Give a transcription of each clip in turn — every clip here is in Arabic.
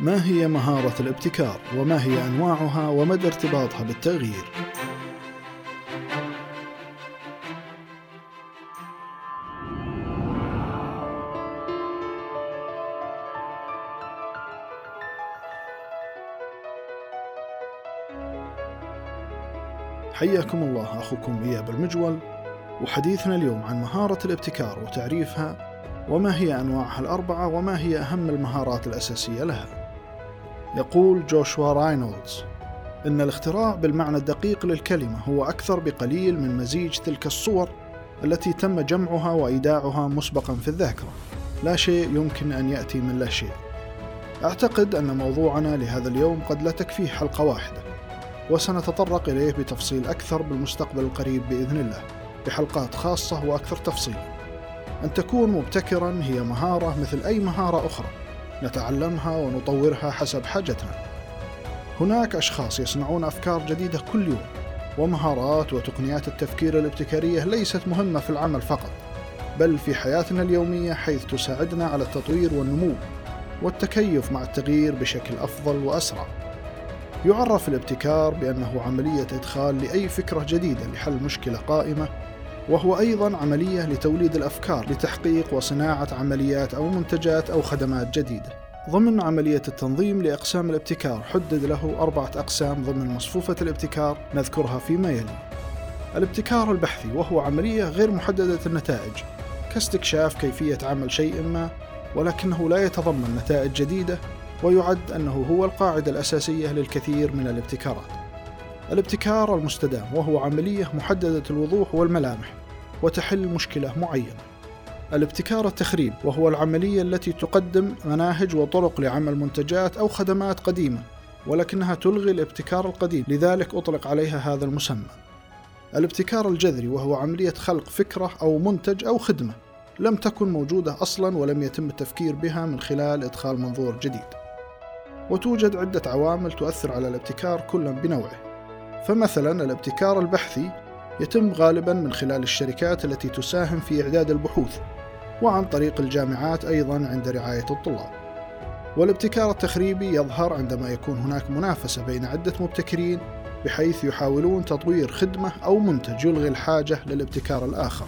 ما هي مهارة الابتكار؟ وما هي أنواعها؟ ومدى ارتباطها بالتغيير؟ حياكم الله أخوكم إياب المجول وحديثنا اليوم عن مهارة الابتكار وتعريفها وما هي أنواعها الأربعة وما هي أهم المهارات الأساسية لها؟ يقول جوشوا راينولدز. إن الاختراع بالمعنى الدقيق للكلمة هو أكثر بقليل من مزيج تلك الصور التي تم جمعها وإيداعها مسبقا في الذاكرة. لا شيء يمكن أن يأتي من لا شيء. أعتقد أن موضوعنا لهذا اليوم قد لا تكفيه حلقة واحدة وسنتطرق إليه بتفصيل أكثر بالمستقبل القريب بإذن الله بحلقات خاصة وأكثر تفصيلا. أن تكون مبتكرا هي مهارة مثل أي مهارة أخرى. نتعلمها ونطورها حسب حاجتنا. هناك أشخاص يصنعون أفكار جديدة كل يوم ومهارات وتقنيات التفكير الابتكارية ليست مهمة في العمل فقط بل في حياتنا اليومية حيث تساعدنا على التطوير والنمو والتكيف مع التغيير بشكل أفضل وأسرع. يعرف الابتكار بأنه عملية إدخال لأي فكرة جديدة لحل مشكلة قائمة وهو أيضا عملية لتوليد الأفكار لتحقيق وصناعة عمليات أو منتجات أو خدمات جديدة ضمن عملية التنظيم لأقسام الابتكار حدد له أربعة أقسام ضمن مصفوفة الابتكار نذكرها فيما يلي الابتكار البحثي وهو عملية غير محددة النتائج كاستكشاف كيفية عمل شيء ما ولكنه لا يتضمن نتائج جديدة ويعد أنه هو القاعدة الأساسية للكثير من الابتكارات. الابتكار المستدام وهو عملية محددة الوضوح والملامح وتحل مشكلة معينة. الابتكار التخريب وهو العملية التي تقدم مناهج وطرق لعمل منتجات أو خدمات قديمة ولكنها تلغي الابتكار القديم لذلك أطلق عليها هذا المسمى. الابتكار الجذري وهو عملية خلق فكرة أو منتج أو خدمة لم تكن موجودة أصلا ولم يتم التفكير بها من خلال إدخال منظور جديد. وتوجد عدة عوامل تؤثر على الابتكار كلا بنوعه فمثلا الابتكار البحثي يتم غالبا من خلال الشركات التي تساهم في إعداد البحوث وعن طريق الجامعات أيضا عند رعاية الطلاب. والابتكار التخريبي يظهر عندما يكون هناك منافسة بين عدة مبتكرين بحيث يحاولون تطوير خدمة أو منتج يلغي الحاجة للابتكار الآخر.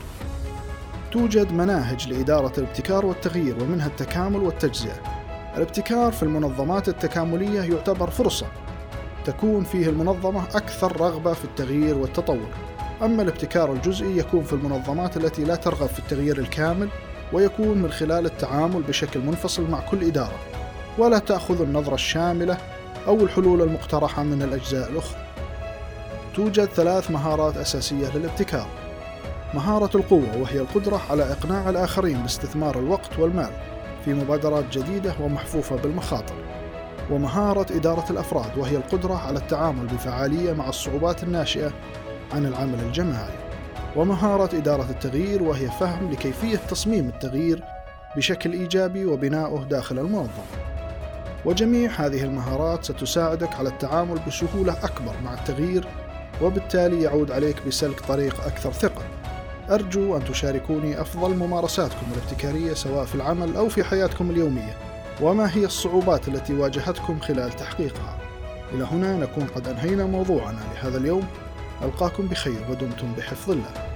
توجد مناهج لإدارة الابتكار والتغيير ومنها التكامل والتجزئة. الابتكار في المنظمات التكاملية يعتبر فرصة تكون فيه المنظمة أكثر رغبة في التغيير والتطور. أما الابتكار الجزئي يكون في المنظمات التي لا ترغب في التغيير الكامل ويكون من خلال التعامل بشكل منفصل مع كل إدارة. ولا تأخذ النظرة الشاملة أو الحلول المقترحة من الأجزاء الأخرى. توجد ثلاث مهارات أساسية للابتكار. مهارة القوة وهي القدرة على إقناع الآخرين باستثمار الوقت والمال في مبادرات جديدة ومحفوفة بالمخاطر. ومهارة إدارة الأفراد وهي القدرة على التعامل بفعالية مع الصعوبات الناشئة عن العمل الجماعي. ومهارة إدارة التغيير وهي فهم لكيفية تصميم التغيير بشكل إيجابي وبناؤه داخل المنظمة. وجميع هذه المهارات ستساعدك على التعامل بسهولة أكبر مع التغيير وبالتالي يعود عليك بسلك طريق أكثر ثقة. أرجو أن تشاركوني أفضل ممارساتكم الابتكارية سواء في العمل أو في حياتكم اليومية. وما هي الصعوبات التي واجهتكم خلال تحقيقها. إلى هنا نكون قد أنهينا موضوعنا لهذا اليوم. ألقاكم بخير ودمتم بحفظ الله.